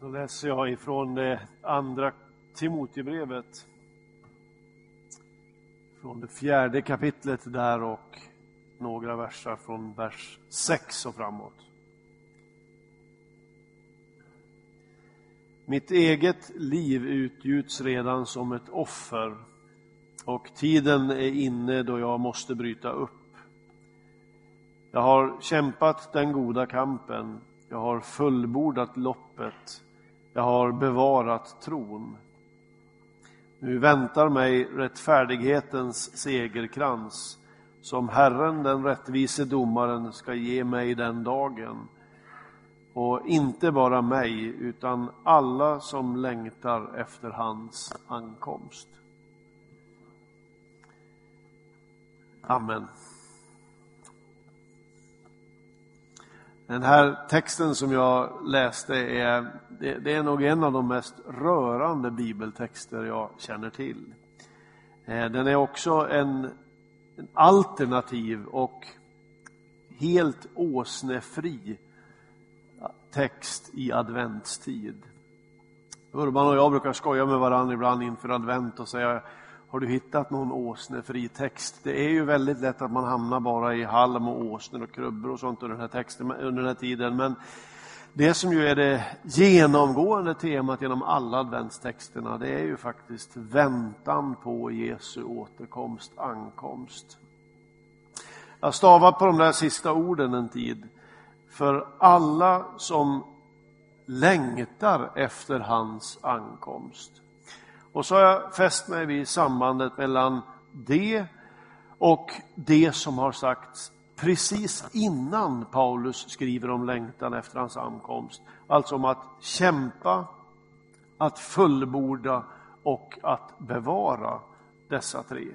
Då läser jag ifrån det andra Timoteusbrevet. Från det fjärde kapitlet där och några versar från vers 6 och framåt. Mitt eget liv utgjuts redan som ett offer och tiden är inne då jag måste bryta upp. Jag har kämpat den goda kampen, jag har fullbordat loppet, jag har bevarat tron. Nu väntar mig rättfärdighetens segerkrans som Herren, den rättvise domaren, ska ge mig den dagen. Och inte bara mig, utan alla som längtar efter hans ankomst. Amen. Den här texten som jag läste är, det, det, är nog en av de mest rörande bibeltexter jag känner till. Eh, den är också en, en alternativ och helt åsnefri text i adventstid. Urban och jag brukar skoja med varandra ibland inför advent och säga har du hittat någon åsnefri text? Det är ju väldigt lätt att man hamnar bara i halm och åsnor och krubbor och sånt under den här, texten, under den här tiden. Men det som ju är det genomgående temat genom alla adventstexterna, det är ju faktiskt väntan på Jesu återkomst, ankomst. Jag stavar på de där sista orden en tid. För alla som längtar efter hans ankomst. Och så har jag fäst mig vid sambandet mellan det och det som har sagts precis innan Paulus skriver om längtan efter hans ankomst. Alltså om att kämpa, att fullborda och att bevara dessa tre.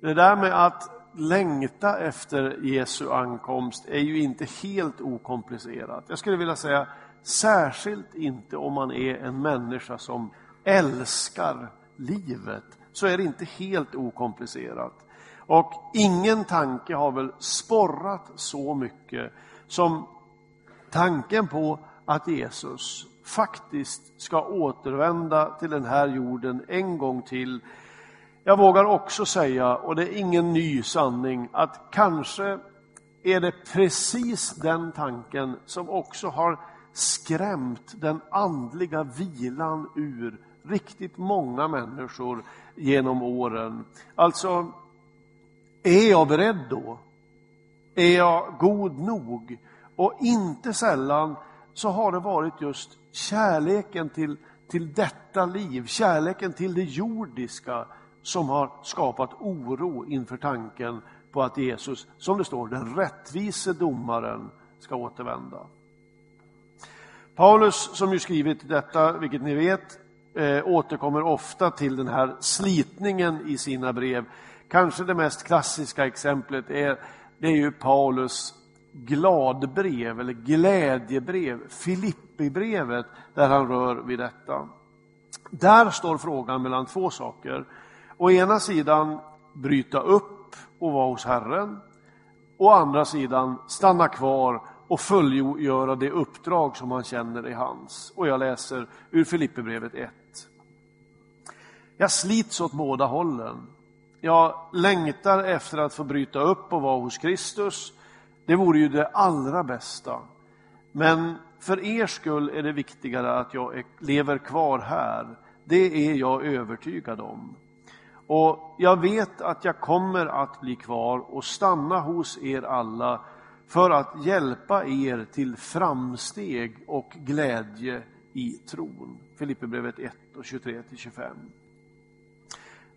Det där med att längta efter Jesu ankomst är ju inte helt okomplicerat. Jag skulle vilja säga särskilt inte om man är en människa som älskar livet så är det inte helt okomplicerat. Och ingen tanke har väl sporrat så mycket som tanken på att Jesus faktiskt ska återvända till den här jorden en gång till. Jag vågar också säga, och det är ingen ny sanning, att kanske är det precis den tanken som också har skrämt den andliga vilan ur riktigt många människor genom åren. Alltså, är jag beredd då? Är jag god nog? Och inte sällan så har det varit just kärleken till, till detta liv, kärleken till det jordiska som har skapat oro inför tanken på att Jesus, som det står, den rättvise domaren ska återvända. Paulus, som ju skrivit detta, vilket ni vet, eh, återkommer ofta till den här slitningen i sina brev. Kanske det mest klassiska exemplet är, det är ju Paulus gladbrev eller glädjebrev, Filippibrevet, där han rör vid detta. Där står frågan mellan två saker. Å ena sidan bryta upp och vara hos Herren. Å andra sidan stanna kvar och fullgöra det uppdrag som han känner är hans. Och jag läser ur Filipperbrevet 1. Jag slits åt båda hållen. Jag längtar efter att få bryta upp och vara hos Kristus. Det vore ju det allra bästa. Men för er skull är det viktigare att jag lever kvar här. Det är jag övertygad om. Och jag vet att jag kommer att bli kvar och stanna hos er alla för att hjälpa er till framsteg och glädje i tron. Filipperbrevet 1 och 23-25.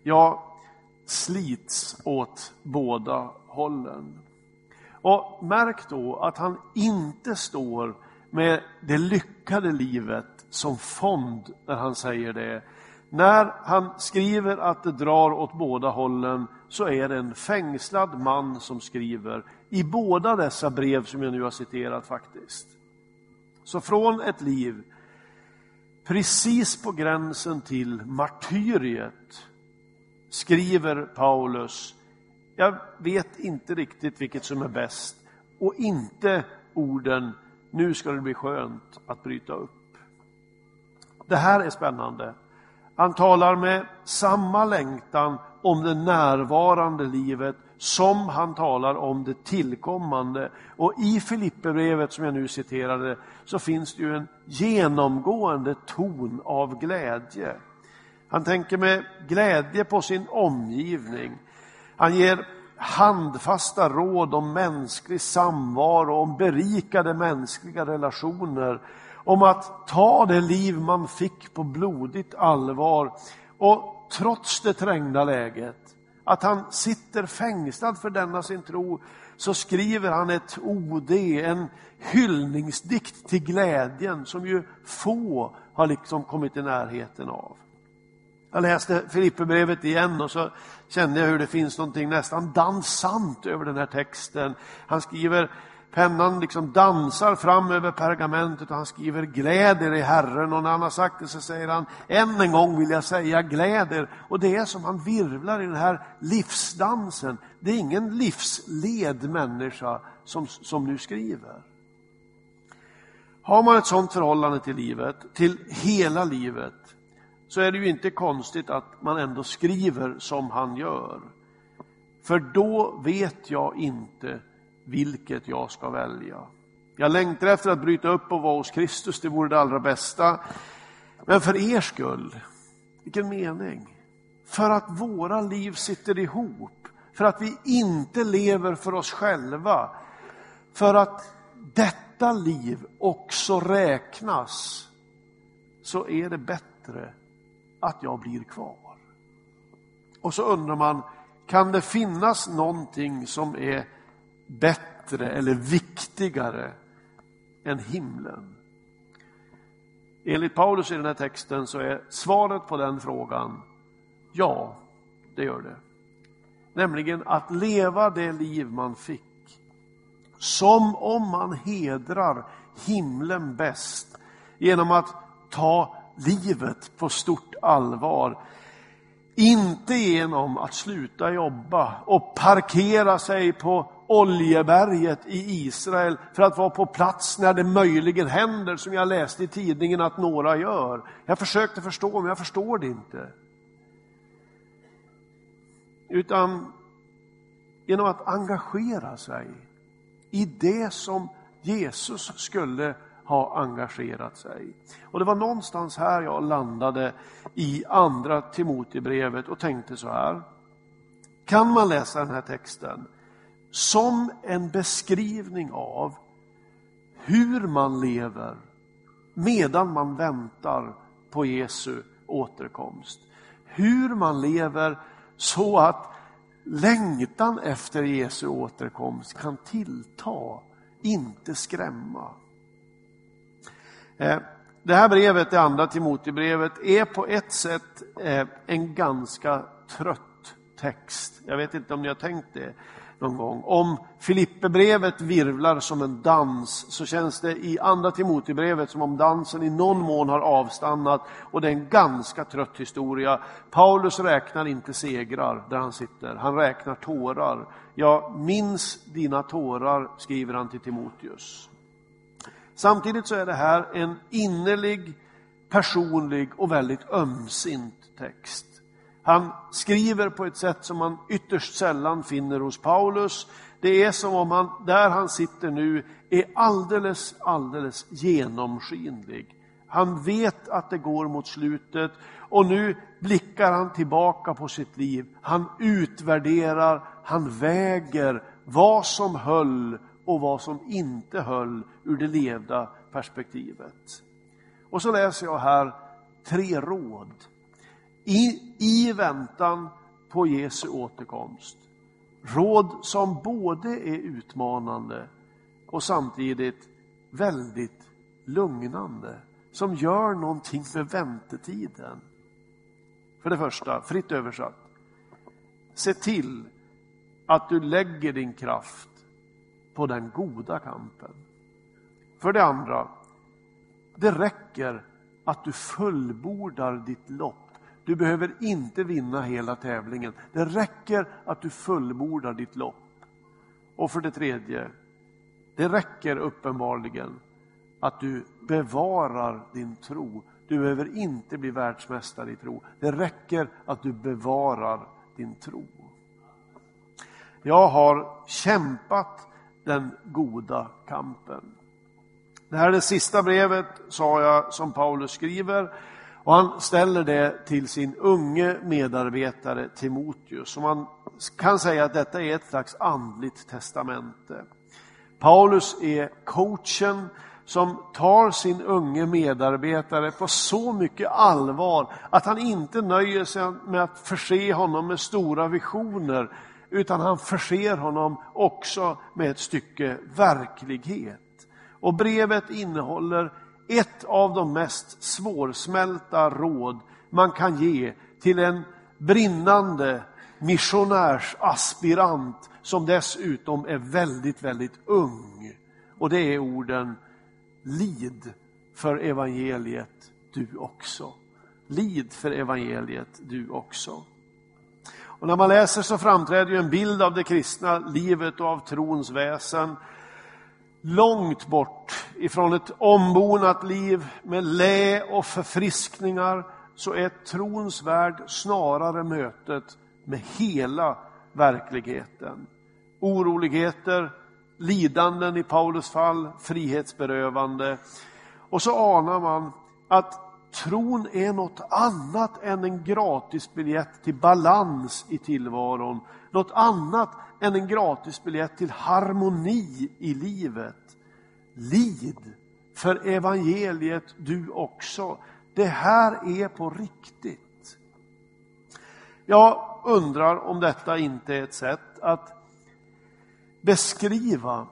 Jag slits åt båda hållen. Och märk då att han inte står med det lyckade livet som fond när han säger det. När han skriver att det drar åt båda hållen så är det en fängslad man som skriver i båda dessa brev som jag nu har citerat faktiskt. Så från ett liv precis på gränsen till martyriet skriver Paulus, jag vet inte riktigt vilket som är bäst och inte orden, nu ska det bli skönt att bryta upp. Det här är spännande. Han talar med samma längtan om det närvarande livet som han talar om det tillkommande. Och i Filipperbrevet som jag nu citerade så finns det ju en genomgående ton av glädje. Han tänker med glädje på sin omgivning. Han ger handfasta råd om mänsklig samvaro, om berikade mänskliga relationer, om att ta det liv man fick på blodigt allvar och trots det trängda läget, att han sitter fängslad för denna sin tro, så skriver han ett OD, en hyllningsdikt till glädjen som ju få har liksom kommit i närheten av. Jag läste Filipperbrevet igen och så kände jag hur det finns någonting nästan dansant över den här texten. Han skriver, pennan liksom dansar fram över pergamentet och han skriver gläder i Herren och när han har sagt det så säger han än en gång vill jag säga gläder och det är som han virvlar i den här livsdansen. Det är ingen livsled människa som, som nu skriver. Har man ett sådant förhållande till livet, till hela livet, så är det ju inte konstigt att man ändå skriver som han gör. För då vet jag inte vilket jag ska välja. Jag längtar efter att bryta upp och vara hos Kristus, det vore det allra bästa. Men för er skull, vilken mening? För att våra liv sitter ihop, för att vi inte lever för oss själva, för att detta liv också räknas, så är det bättre att jag blir kvar. Och så undrar man, kan det finnas någonting som är bättre eller viktigare än himlen? Enligt Paulus i den här texten så är svaret på den frågan ja, det gör det. Nämligen att leva det liv man fick som om man hedrar himlen bäst genom att ta livet på stort allvar. Inte genom att sluta jobba och parkera sig på Oljeberget i Israel för att vara på plats när det möjligen händer, som jag läste i tidningen att några gör. Jag försökte förstå, men jag förstår det inte. Utan genom att engagera sig i det som Jesus skulle ha engagerat sig. Och det var någonstans här jag landade i andra Timotebrevet och tänkte så här. Kan man läsa den här texten som en beskrivning av hur man lever medan man väntar på Jesu återkomst. Hur man lever så att längtan efter Jesu återkomst kan tillta, inte skrämma. Eh, det här brevet, det andra Timotebrevet, är på ett sätt eh, en ganska trött text. Jag vet inte om ni har tänkt det någon gång. Om Filipperbrevet virvlar som en dans så känns det i andra Timotebrevet som om dansen i någon mån har avstannat och det är en ganska trött historia. Paulus räknar inte segrar där han sitter, han räknar tårar. Jag minns dina tårar, skriver han till Timoteus. Samtidigt så är det här en innerlig, personlig och väldigt ömsint text. Han skriver på ett sätt som man ytterst sällan finner hos Paulus. Det är som om han, där han sitter nu, är alldeles, alldeles genomskinlig. Han vet att det går mot slutet och nu blickar han tillbaka på sitt liv. Han utvärderar, han väger vad som höll och vad som inte höll ur det levda perspektivet. Och så läser jag här tre råd i, i väntan på Jesu återkomst. Råd som både är utmanande och samtidigt väldigt lugnande, som gör någonting för väntetiden. För det första, fritt översatt, se till att du lägger din kraft på den goda kampen. För det andra, det räcker att du fullbordar ditt lopp. Du behöver inte vinna hela tävlingen. Det räcker att du fullbordar ditt lopp. Och för det tredje, det räcker uppenbarligen att du bevarar din tro. Du behöver inte bli världsmästare i tro. Det räcker att du bevarar din tro. Jag har kämpat den goda kampen. Det här är det sista brevet, sa jag, som Paulus skriver. Och han ställer det till sin unge medarbetare Timoteus. Och man kan säga att detta är ett slags andligt testamente. Paulus är coachen som tar sin unge medarbetare på så mycket allvar att han inte nöjer sig med att förse honom med stora visioner utan han förser honom också med ett stycke verklighet. Och brevet innehåller ett av de mest svårsmälta råd man kan ge till en brinnande missionärsaspirant som dessutom är väldigt, väldigt ung. Och det är orden Lid för evangeliet du också. Lid för evangeliet du också. Och när man läser så framträder ju en bild av det kristna livet och av trons väsen långt bort ifrån ett ombonat liv med lä och förfriskningar så är trons värld snarare mötet med hela verkligheten. Oroligheter, lidanden i Paulus fall, frihetsberövande. Och så anar man att tron är något annat än en gratisbiljett till balans i tillvaron. Något annat än en gratisbiljett till harmoni i livet. Lid för evangeliet du också. Det här är på riktigt. Jag undrar om detta inte är ett sätt att beskriva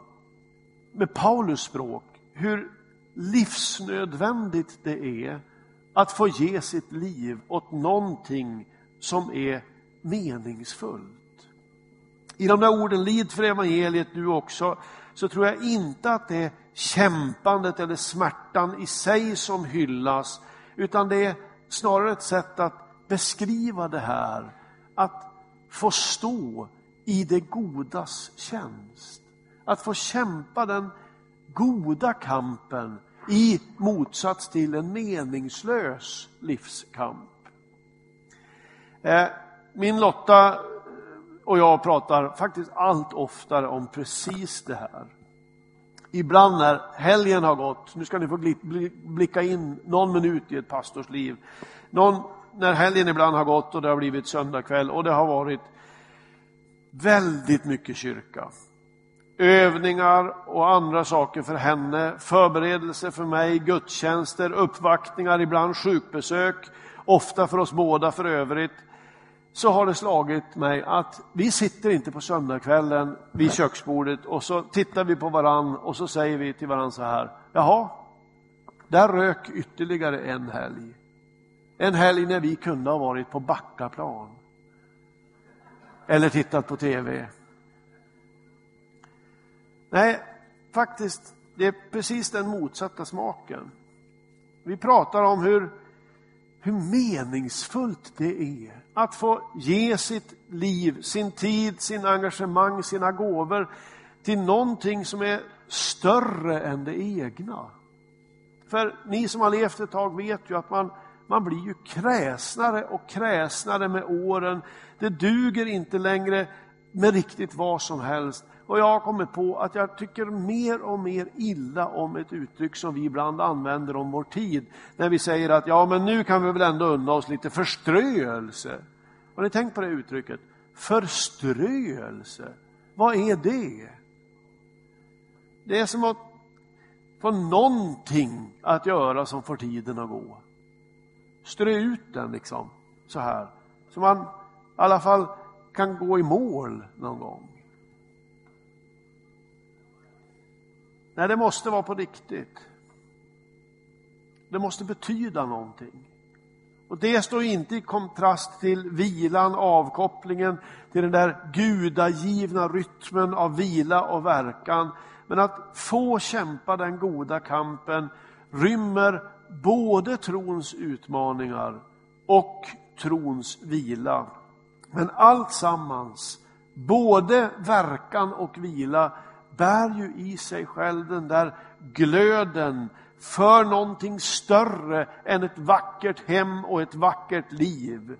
med Paulus språk hur livsnödvändigt det är att få ge sitt liv åt någonting som är meningsfullt. I de där orden, lid för evangeliet du också, så tror jag inte att det är kämpandet eller smärtan i sig som hyllas, utan det är snarare ett sätt att beskriva det här, att få stå i det godas tjänst. Att få kämpa den goda kampen i motsats till en meningslös livskamp. Eh, min Lotta och jag pratar faktiskt allt oftare om precis det här. Ibland när helgen har gått, nu ska ni få blicka in någon minut i ett pastors liv. Någon, när helgen ibland har gått och det har blivit söndagkväll och det har varit väldigt mycket kyrka. Övningar och andra saker för henne, förberedelser för mig, gudstjänster, uppvaktningar, ibland sjukbesök, ofta för oss båda för övrigt så har det slagit mig att vi sitter inte på söndagskvällen vid köksbordet och så tittar vi på varann och så säger vi till varann så här. Jaha, där rök ytterligare en helg. En helg när vi kunde ha varit på Backaplan. Eller tittat på TV. Nej, faktiskt, det är precis den motsatta smaken. Vi pratar om hur, hur meningsfullt det är att få ge sitt liv, sin tid, sin engagemang, sina gåvor till någonting som är större än det egna. För ni som har levt ett tag vet ju att man, man blir ju kräsnare och kräsnare med åren. Det duger inte längre med riktigt vad som helst. Och jag har kommit på att jag tycker mer och mer illa om ett uttryck som vi ibland använder om vår tid. När vi säger att ja, men nu kan vi väl ändå unna oss lite förströelse. Har ni tänkt på det uttrycket? Förströelse, vad är det? Det är som att få någonting att göra som får tiden att gå. Strö ut den liksom, så här. Så man i alla fall kan gå i mål någon gång. Nej, det måste vara på riktigt. Det måste betyda någonting. Och det står inte i kontrast till vilan, avkopplingen, till den där gudagivna rytmen av vila och verkan. Men att få kämpa den goda kampen rymmer både trons utmaningar och trons vila. Men allt sammans, både verkan och vila, bär ju i sig själv den där glöden för någonting större än ett vackert hem och ett vackert liv.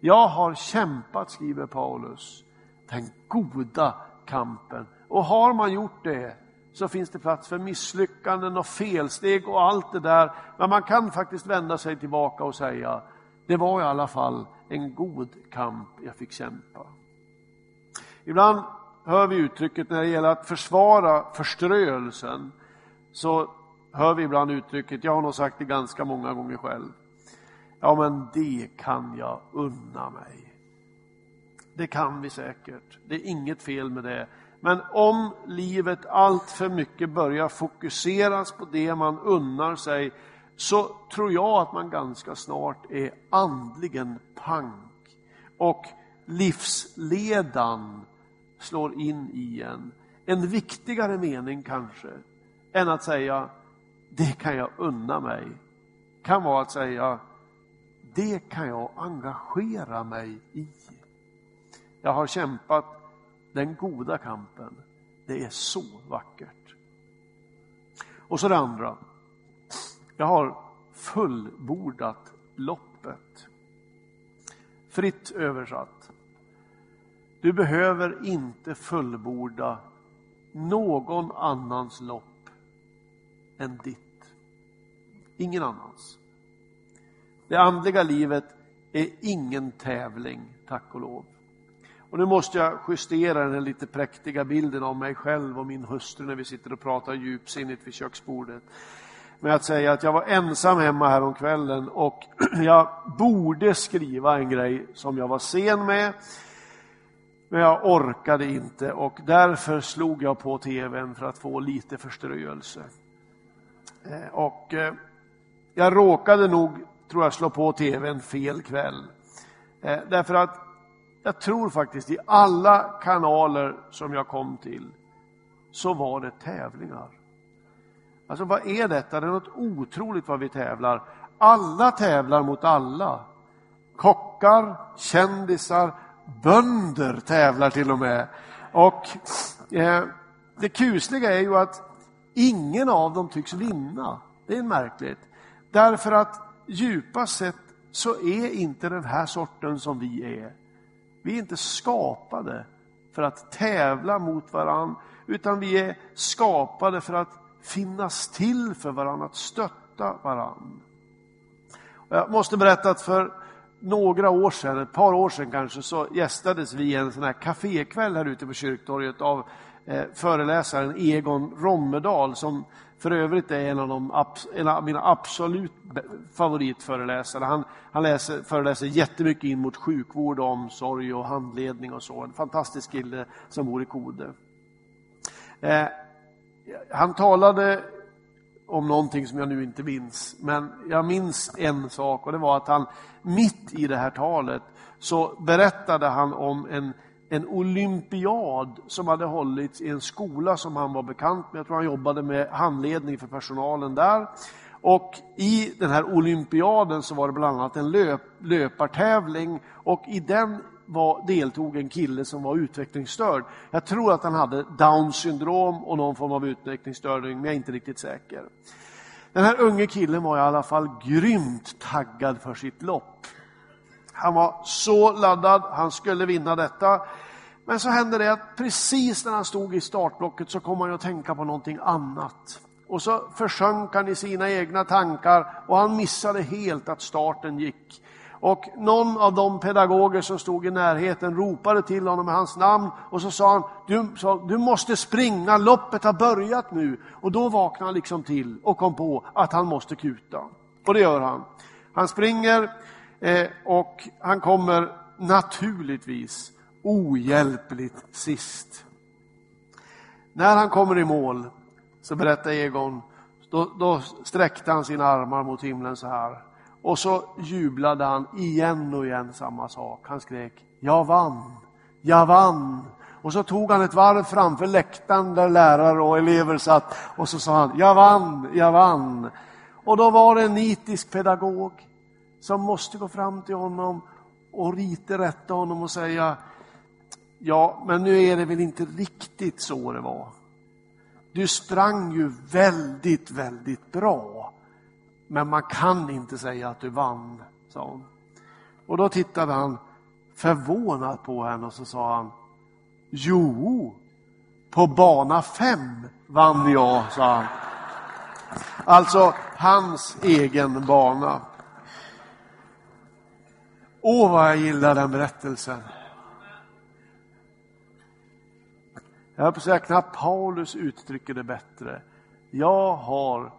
Jag har kämpat, skriver Paulus, den goda kampen. Och har man gjort det så finns det plats för misslyckanden och felsteg och allt det där. Men man kan faktiskt vända sig tillbaka och säga, det var i alla fall en god kamp jag fick kämpa. Ibland hör vi uttrycket när det gäller att försvara förströelsen, så hör vi ibland uttrycket, jag har nog sagt det ganska många gånger själv, ja men det kan jag unna mig. Det kan vi säkert, det är inget fel med det. Men om livet allt för mycket börjar fokuseras på det man unnar sig så tror jag att man ganska snart är andligen pank. Och livsledan slår in i en. En viktigare mening kanske än att säga det kan jag unna mig. Kan vara att säga det kan jag engagera mig i. Jag har kämpat den goda kampen. Det är så vackert. Och så det andra. Jag har fullbordat loppet. Fritt översatt. Du behöver inte fullborda någon annans lopp än ditt. Ingen annans. Det andliga livet är ingen tävling, tack och lov. Och nu måste jag justera den lite präktiga bilden av mig själv och min hustru när vi sitter och pratar djupsinnigt vid köksbordet. Med att säga att jag var ensam hemma här om kvällen och jag borde skriva en grej som jag var sen med. Men jag orkade inte och därför slog jag på tvn för att få lite förströelse. Eh, och eh, jag råkade nog, tror jag, slå på tvn fel kväll. Eh, därför att jag tror faktiskt i alla kanaler som jag kom till så var det tävlingar. Alltså vad är detta? Det är något otroligt vad vi tävlar. Alla tävlar mot alla. Kockar, kändisar, bönder tävlar till och med. Och eh, det kusliga är ju att ingen av dem tycks vinna. Det är märkligt. Därför att djupast sett så är inte den här sorten som vi är vi är inte skapade för att tävla mot varann, utan vi är skapade för att finnas till för varann, att stötta varann. Jag måste berätta att för några år sedan, ett par år sedan kanske, så gästades vi en sån här kafékväll här ute på kyrktorget av eh, föreläsaren Egon Rommedal som för övrigt är en av, de, en av mina absolut favoritföreläsare. Han, han läser, föreläser jättemycket in mot sjukvård, omsorg och handledning och så. En fantastisk kille som bor i Kode. Eh, han talade om någonting som jag nu inte minns, men jag minns en sak och det var att han mitt i det här talet så berättade han om en en olympiad som hade hållits i en skola som han var bekant med. Jag tror han jobbade med handledning för personalen där. Och i den här olympiaden så var det bland annat en löp, löpartävling och i den var, deltog en kille som var utvecklingsstörd. Jag tror att han hade down syndrom och någon form av utvecklingsstörning, men jag är inte riktigt säker. Den här unge killen var i alla fall grymt taggad för sitt lopp. Han var så laddad, han skulle vinna detta. Men så hände det att precis när han stod i startblocket så kom han att tänka på någonting annat. Och så försjönk han i sina egna tankar och han missade helt att starten gick. Och någon av de pedagoger som stod i närheten ropade till honom med hans namn och så sa han, du, sa, du måste springa, loppet har börjat nu. Och då vaknade han liksom till och kom på att han måste kuta. Och det gör han. Han springer eh, och han kommer naturligtvis ohjälpligt sist. När han kommer i mål, så berättar Egon, då, då sträckte han sina armar mot himlen så här. Och så jublade han igen och igen samma sak. Han skrek, jag vann, jag vann. Och så tog han ett varv framför läktaren där lärare och elever satt och så sa han, jag vann, jag vann. Och då var det en nitisk pedagog som måste gå fram till honom och rita rätta honom och säga, Ja, men nu är det väl inte riktigt så det var. du sprang ju väldigt, väldigt bra. Men man kan inte säga att du vann, sa hon. Och då tittade han förvånat på henne och så sa han, jo, på bana fem vann jag, sa han. Alltså hans egen bana. Åh, vad jag gillar den berättelsen. Jag höll på att säga knappt Paulus uttrycker det bättre. Jag har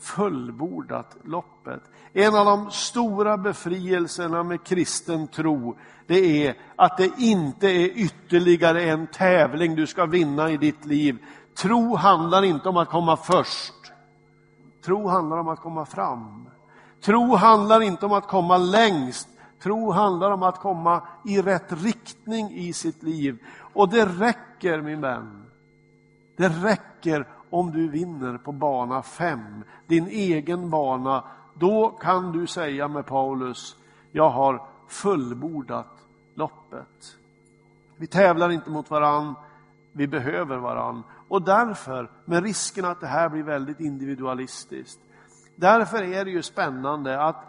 fullbordat loppet. En av de stora befrielserna med kristen tro, det är att det inte är ytterligare en tävling du ska vinna i ditt liv. Tro handlar inte om att komma först. Tro handlar om att komma fram. Tro handlar inte om att komma längst. Tro handlar om att komma i rätt riktning i sitt liv. Och det räcker min vän. Det räcker om du vinner på bana 5, din egen bana. Då kan du säga med Paulus, jag har fullbordat loppet. Vi tävlar inte mot varann, vi behöver varann. Och därför, med risken att det här blir väldigt individualistiskt, därför är det ju spännande att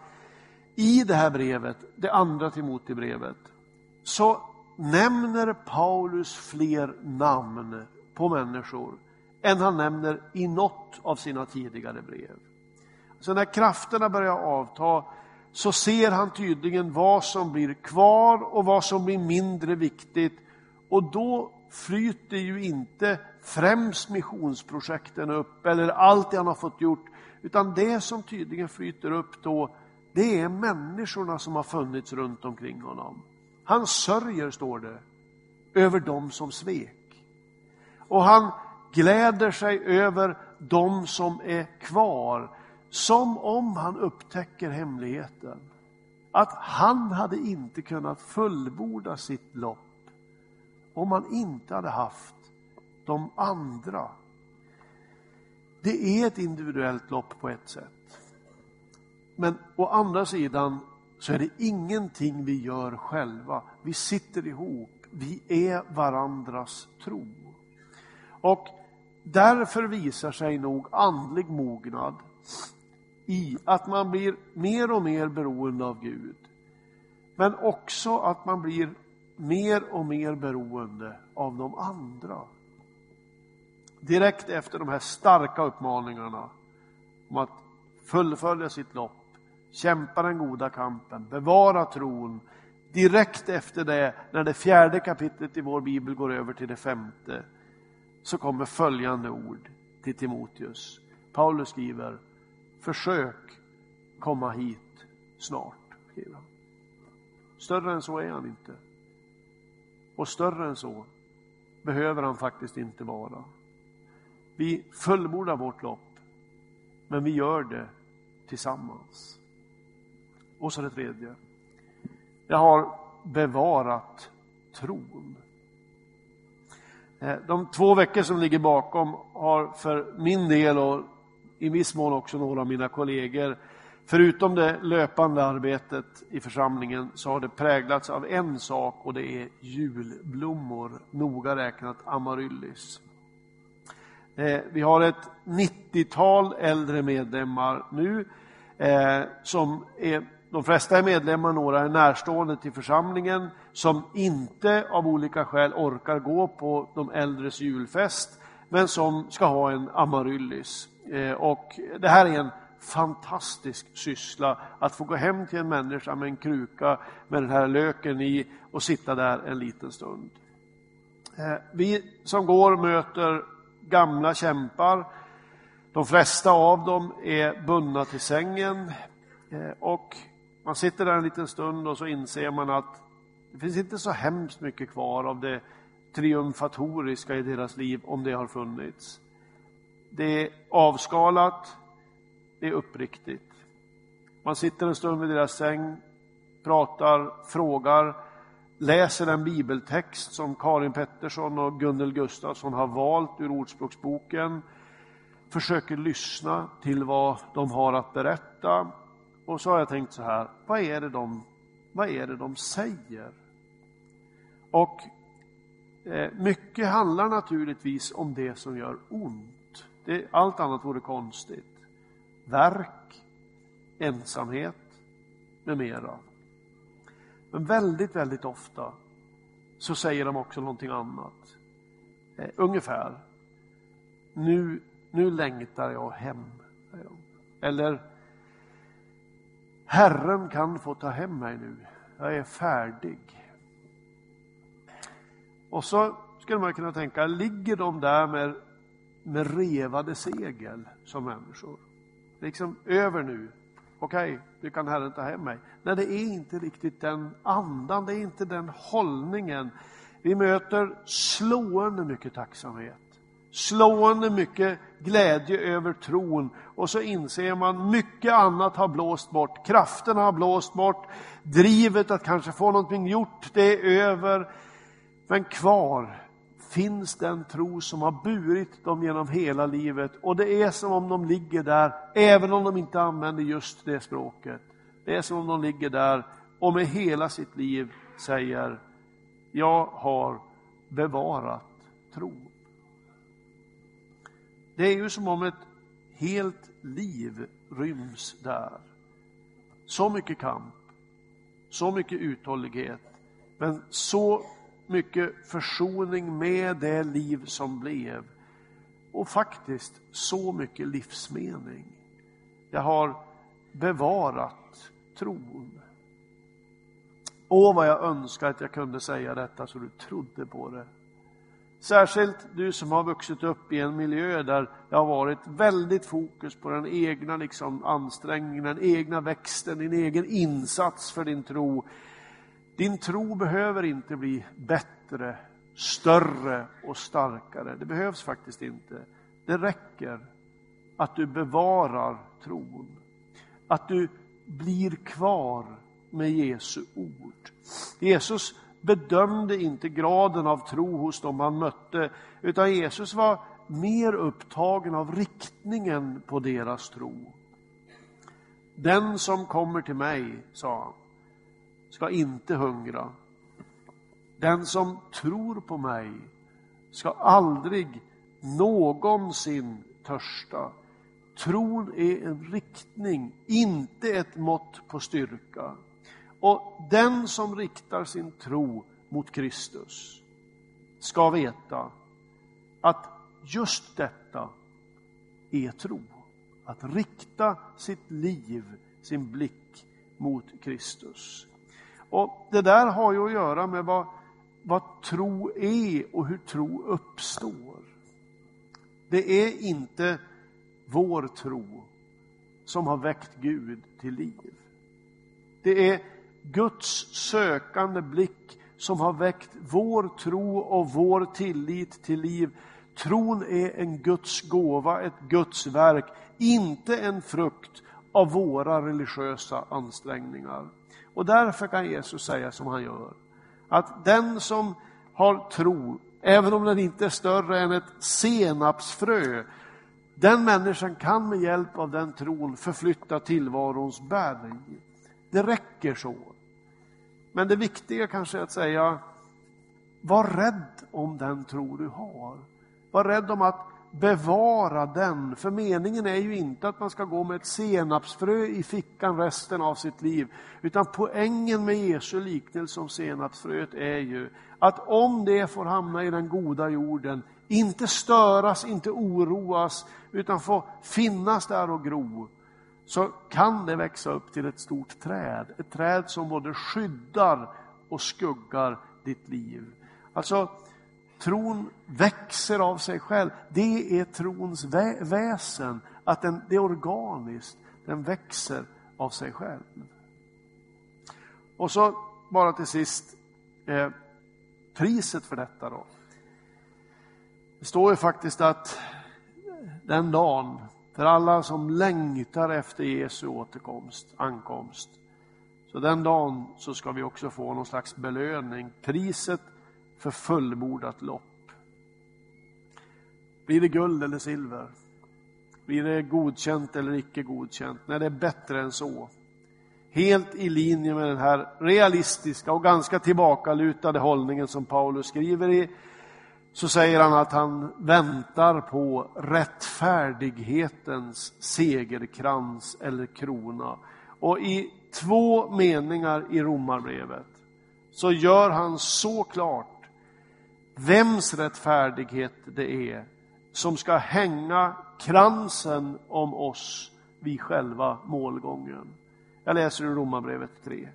i det här brevet, det andra Timotebrevet, så nämner Paulus fler namn på människor än han nämner i något av sina tidigare brev. Så när krafterna börjar avta så ser han tydligen vad som blir kvar och vad som blir mindre viktigt. Och då flyter ju inte främst missionsprojekten upp eller allt det han har fått gjort, utan det som tydligen flyter upp då, det är människorna som har funnits runt omkring honom. Han sörjer, står det, över dem som svek. Och han gläder sig över de som är kvar, som om han upptäcker hemligheten. Att han hade inte kunnat fullborda sitt lopp om han inte hade haft de andra. Det är ett individuellt lopp på ett sätt. Men å andra sidan så är det ingenting vi gör själva. Vi sitter ihop, vi är varandras tro. Och därför visar sig nog andlig mognad i att man blir mer och mer beroende av Gud. Men också att man blir mer och mer beroende av de andra. Direkt efter de här starka uppmaningarna om att fullfölja sitt lopp kämpa den goda kampen, bevara tron. Direkt efter det, när det fjärde kapitlet i vår bibel går över till det femte, så kommer följande ord till Timoteus. Paulus skriver, försök komma hit snart. Skriver. Större än så är han inte. Och större än så behöver han faktiskt inte vara. Vi fullbordar vårt lopp, men vi gör det tillsammans. Och så det tredje. Jag har bevarat tron. Eh, de två veckor som ligger bakom har för min del och i viss mån också några av mina kollegor, förutom det löpande arbetet i församlingen, så har det präglats av en sak och det är julblommor, noga räknat amaryllis. Eh, vi har ett 90-tal äldre medlemmar nu eh, som är de flesta är medlemmar, några är närstående till församlingen som inte av olika skäl orkar gå på de äldres julfest men som ska ha en amaryllis. Eh, och det här är en fantastisk syssla att få gå hem till en människa med en kruka med den här löken i och sitta där en liten stund. Eh, vi som går möter gamla kämpar. De flesta av dem är bundna till sängen eh, och man sitter där en liten stund och så inser man att det finns inte så hemskt mycket kvar av det triumfatoriska i deras liv, om det har funnits. Det är avskalat, det är uppriktigt. Man sitter en stund vid deras säng, pratar, frågar, läser en bibeltext som Karin Pettersson och Gunnel Gustafsson har valt ur Ordspråksboken, försöker lyssna till vad de har att berätta och så har jag tänkt så här, vad är det de, vad är det de säger? Och eh, mycket handlar naturligtvis om det som gör ont. Det, allt annat vore konstigt. Verk, ensamhet med mera. Men väldigt, väldigt ofta så säger de också någonting annat. Eh, ungefär. Nu, nu längtar jag hem. Eller Herren kan få ta hem mig nu. Jag är färdig. Och så skulle man kunna tänka, ligger de där med, med revade segel som människor? Liksom över nu. Okej, okay, nu kan Herren ta hem mig. Nej, det är inte riktigt den andan, det är inte den hållningen. Vi möter slående mycket tacksamhet. Slående mycket glädje över tron och så inser man mycket annat har blåst bort. Krafterna har blåst bort. Drivet att kanske få någonting gjort, det är över. Men kvar finns den tro som har burit dem genom hela livet och det är som om de ligger där, även om de inte använder just det språket. Det är som om de ligger där och med hela sitt liv säger, jag har bevarat tron. Det är ju som om ett helt liv ryms där. Så mycket kamp, så mycket uthållighet, men så mycket försoning med det liv som blev. Och faktiskt så mycket livsmening. Jag har bevarat tron. Åh, vad jag önskar att jag kunde säga detta så du trodde på det. Särskilt du som har vuxit upp i en miljö där det har varit väldigt fokus på den egna liksom, ansträngningen, den egna växten, din egen insats för din tro. Din tro behöver inte bli bättre, större och starkare. Det behövs faktiskt inte. Det räcker att du bevarar tron. Att du blir kvar med Jesu ord. Jesus bedömde inte graden av tro hos dem han mötte, utan Jesus var mer upptagen av riktningen på deras tro. Den som kommer till mig, sa han, ska inte hungra. Den som tror på mig ska aldrig någonsin törsta. Tron är en riktning, inte ett mått på styrka. Och den som riktar sin tro mot Kristus ska veta att just detta är tro. Att rikta sitt liv, sin blick mot Kristus. Och Det där har ju att göra med vad, vad tro är och hur tro uppstår. Det är inte vår tro som har väckt Gud till liv. Det är Guds sökande blick som har väckt vår tro och vår tillit till liv. Tron är en Guds gåva, ett Guds verk, inte en frukt av våra religiösa ansträngningar. Och därför kan Jesus säga som han gör, att den som har tro, även om den inte är större än ett senapsfrö, den människan kan med hjälp av den tron förflytta tillvarons berg. Det räcker så. Men det viktiga kanske är att säga, var rädd om den tro du har. Var rädd om att bevara den. För meningen är ju inte att man ska gå med ett senapsfrö i fickan resten av sitt liv. Utan poängen med Jesu liknelse om senapsfröet är ju att om det får hamna i den goda jorden, inte störas, inte oroas, utan få finnas där och gro, så kan det växa upp till ett stort träd. Ett träd som både skyddar och skuggar ditt liv. Alltså, tron växer av sig själv. Det är trons vä väsen, att den, det är organiskt. Den växer av sig själv. Och så bara till sist, eh, priset för detta då. Det står ju faktiskt att den dagen för alla som längtar efter Jesu återkomst, ankomst. Så den dagen så ska vi också få någon slags belöning, priset för fullbordat lopp. Blir det guld eller silver? Blir det godkänt eller icke godkänt? Nej, det är bättre än så. Helt i linje med den här realistiska och ganska tillbakalutade hållningen som Paulus skriver i så säger han att han väntar på rättfärdighetens segerkrans eller krona. Och i två meningar i Romarbrevet så gör han så klart vems rättfärdighet det är som ska hänga kransen om oss vid själva målgången. Jag läser ur Romarbrevet 3.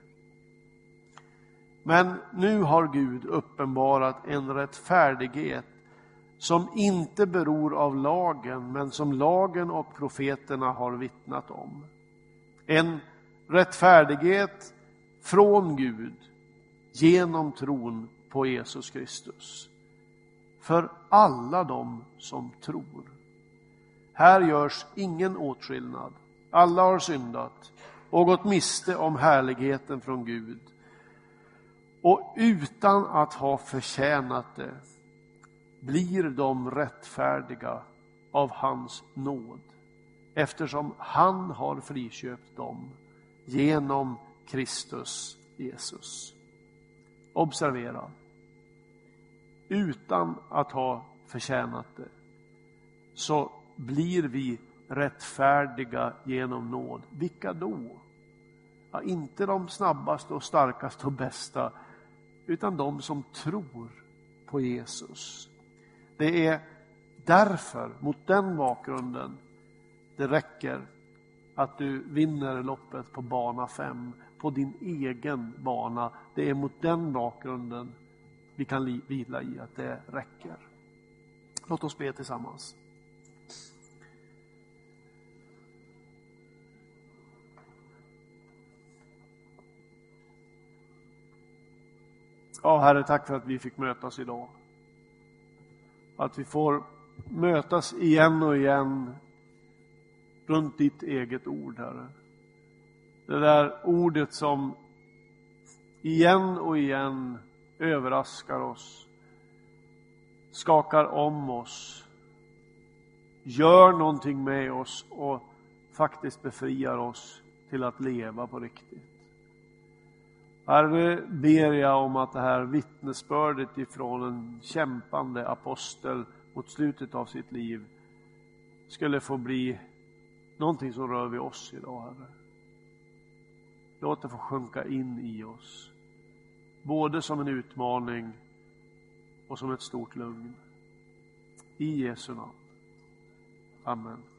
Men nu har Gud uppenbarat en rättfärdighet som inte beror av lagen, men som lagen och profeterna har vittnat om. En rättfärdighet från Gud genom tron på Jesus Kristus. För alla de som tror. Här görs ingen åtskillnad. Alla har syndat och gått miste om härligheten från Gud och utan att ha förtjänat det blir de rättfärdiga av hans nåd eftersom han har friköpt dem genom Kristus Jesus. Observera, utan att ha förtjänat det så blir vi rättfärdiga genom nåd. Vilka då? Ja, inte de snabbaste och starkaste och bästa utan de som tror på Jesus. Det är därför, mot den bakgrunden, det räcker att du vinner loppet på bana 5, på din egen bana. Det är mot den bakgrunden vi kan vila i att det räcker. Låt oss be tillsammans. Ja, Herre, tack för att vi fick mötas idag. Att vi får mötas igen och igen runt ditt eget ord, Herre. Det där ordet som igen och igen överraskar oss, skakar om oss, gör någonting med oss och faktiskt befriar oss till att leva på riktigt. Herre, ber jag om att det här vittnesbördet ifrån en kämpande apostel mot slutet av sitt liv skulle få bli någonting som rör vid oss idag, Herre. Låt det få sjunka in i oss. Både som en utmaning och som ett stort lugn. I Jesu namn. Amen.